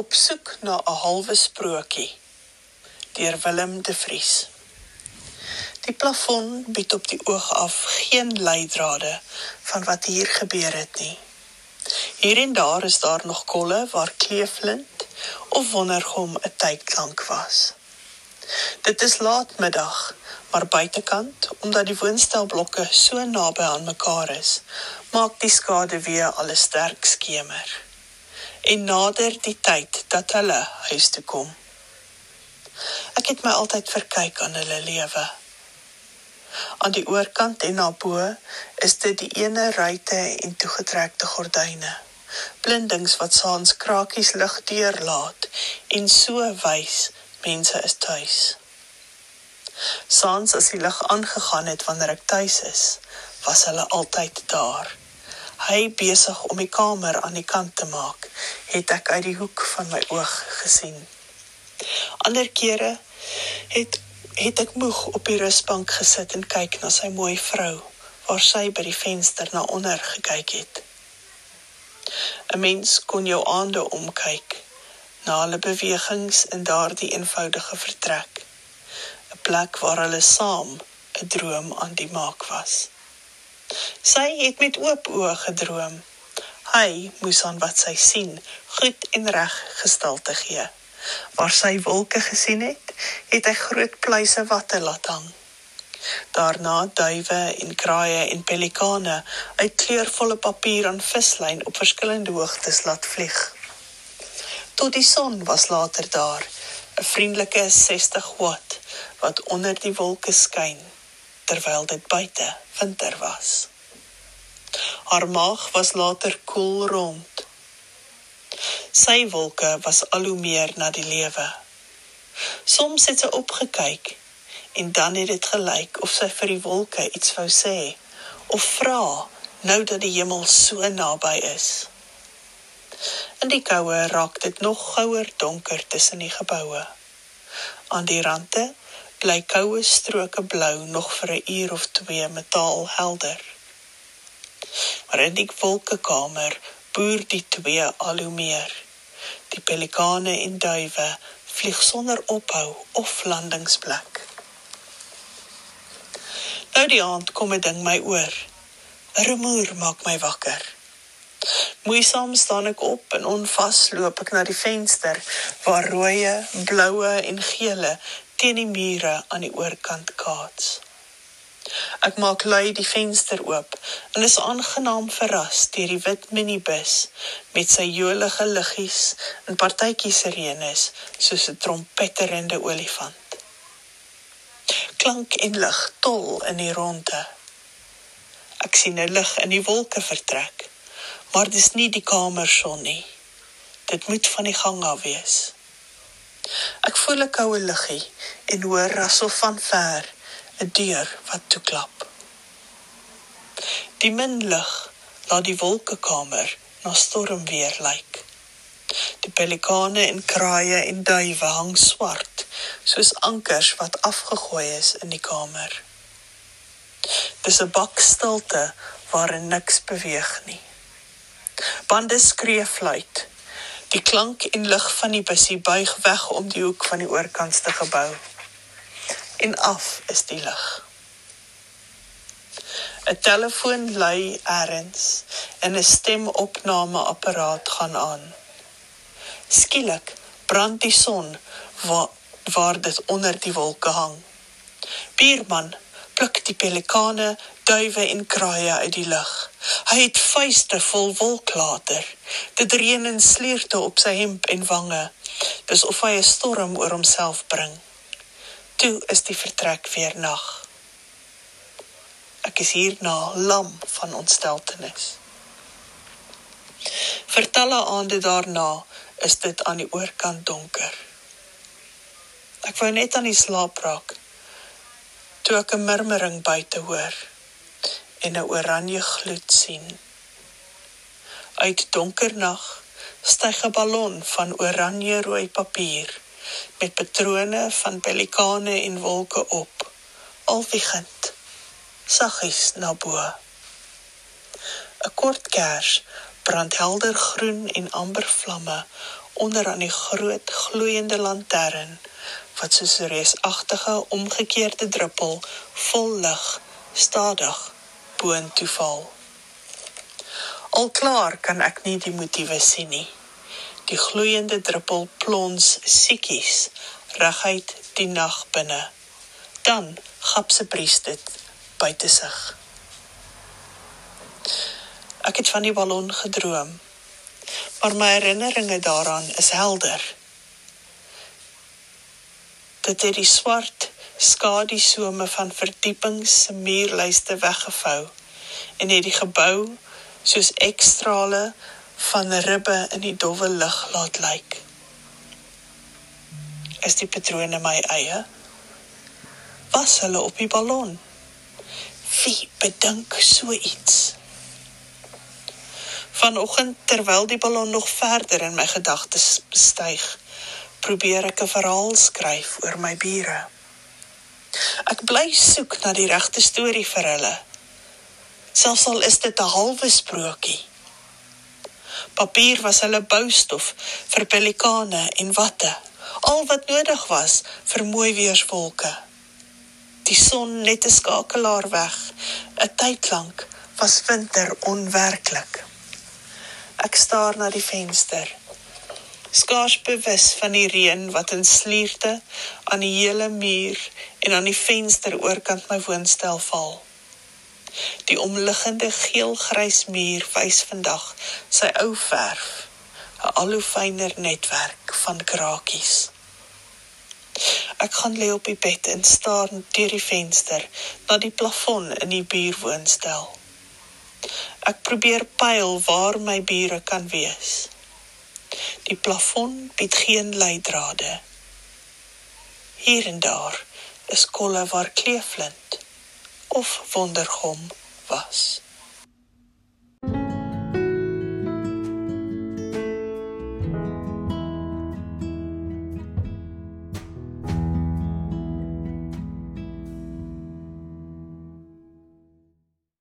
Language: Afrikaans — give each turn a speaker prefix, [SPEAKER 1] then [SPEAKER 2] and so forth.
[SPEAKER 1] Op soek na 'n halwe sprokie deur Willem de Vries. Die plafon bied op die oog af geen leidrade van wat hier gebeur het nie. Hier en daar is daar nog kolle waar kleeflint of wondergom 'n tyd lank was. Dit is laatmiddag, maar buitekant, omdat die woonstelblokke so naby aan mekaar is, maak die skade weer al 'n sterk skemer en nader die tyd dat hulle huis toe kom. Ek het my altyd verkyk aan hulle lewe. Aan die oorkant en na bo is dit die ene ruite en toegetrekte gordyne. Blindings wat saans krakies lig deurlaat en so wys mense is tuis. Saans as die lig aangegaan het wanneer ek tuis is, was hulle altyd daar hy besig om die kamer aan die kant te maak, het ek uit die hoek van my oog gesien. Ander kere het het ek moeg op die rusbank gesit en kyk na sy mooi vrou waar sy by die venster na onder gekyk het. 'n Mens kon jou aande omkyk na hulle bewegings in daardie eenvoudige vertrek. 'n Plek waar hulle saam 'n droom aan die maak was. Sy het met oop oë gedroom. Hy moes aan wat sy sien goed en reg gestel te gee. Waar sy wolke gesien het, het hy groot pluise watte laat hang. Daarna duwe en kraaie en pelikane uit kleurvolle papier aan vislyn op verskillende hoogtes laat vlieg. Tot die son was later daar, 'n vriendelike 60 watt wat onder die wolke skyn terwyl dit buite winter was. Haar maag was later koel rond. Sy wolke was al hoe meer na die lewe. Soms het sy opgekyk en dan het dit gelyk of sy vir die wolke iets wou sê of vra nou dat die hemel so naby is. In die koue raak dit nog gouer donker tussen die geboue. Aan die rande bly koue stroke blou nog vir 'n uur of twee metaal helder. Maar in die wolkekamer boer die twee al hoe meer. Die pelikane en duwe vlieg sonder ophou of landingsplek. Nou die aand kom 'n ding my oor. 'n Rumoer maak my wakker. Moeisaam staan ek op en onvas loop ek na die venster waar rooi, bloue en gele teen die mure aan die oorkant kaats. Ek maak lui die venster oop en is aangenaam verras deur die wit minibus met sy jolige liggies en partytjies sirenes soos 'n trompetterende olifant. Klank en lig tol in die ronde. Ek sien 'n lig in die wolke vertrek, maar dis nie die kamer son nie. Dit moet van die gang af wees. Ek voel 'n koue luggie en hoor rassel van ver 'n deur wat toeklap. Die min lig laat die wolkekamer na storm weer lyk. Die pelikane en kraaie en duwe hang swart soos ankers wat afgegooi is in die kamer. Dis 'n bakstilte waarin niks beweeg nie. Bande skree fluit Die klank en lig van die busie buig weg om die hoek van die oorkantste gebou. En af is die lig. 'n Telefoon lui eers en 'n stemopnameapparaat gaan aan. Skielik brand die son waar waar dit onder die wolke hang. Bierman pluk die pelikane, duwe en kraaie uit die lug. Hy het vuiste vol wolklater. Dit reën en sleerte op sy hemp en wange, dis of hy 'n storm oor homself bring. Toe is die vertrek weer nag. Ek is hier na lam van ontsteltenis. Vertelle aande daarna is dit aan die oorkant donker. Ek wou net aan die slaap raak toe ek 'n murmuring buite hoor en 'n oranje gloed sien. Uit donker nag styg 'n ballon van oranje-rooi papier met patrone van pelikane en wolke op, alwiegend saggies na bo. 'n Kort kers brand helder groen en amber vlamme onder aan die groot gloeiende lantern wat soos 'n reusagtige omgekeerde druppel vol lig stadig boontoe val. Al klaar kan ek nie die motiewe sien nie. Die gloeiende druppel plons siekies reguit die nag binne. Dan gap se bries dit buite sig. Ek het van die ballon gedroom. Maar my herinneringe daaraan is helder. Dit het die swart skadusome van verdiepings se muurlyste weggevou en het die gebou soos ekstrale van ribbe in die dowwe lig laat lyk. Is die patrone my eie? Was hulle op die ballon? Wie bedink so iets? Vanoggend terwyl die ballon nog verder in my gedagtes styg, probeer ek 'n verhaal skryf oor my bure. Ek bly soek na die regte storie vir hulle. Selfs al is dit 'n halwe sprokie. Papier was hulle boustof vir pelikane en watte. Al wat nodig was vir mooi weerswolke. Die son net 'n skakelaar weg. 'n Tyd lank was winter onwerklik. Ek staar na die venster. Skaars bewus van die reën wat in slierte aan die hele muur en aan die venster oorkant my woonstel val. Die omliggende geel-grys muur wys vandag sy ou verf, 'n al hoe fyner netwerk van krakies. Ek gaan lê op die bed en staar deur die venster na die plafon in die buurwoonstel. Ek probeer pyl waar my bure kan wees. Die plafon bied geen leidrade. Hier en daar is kolle waar kleeflint of wondergom was.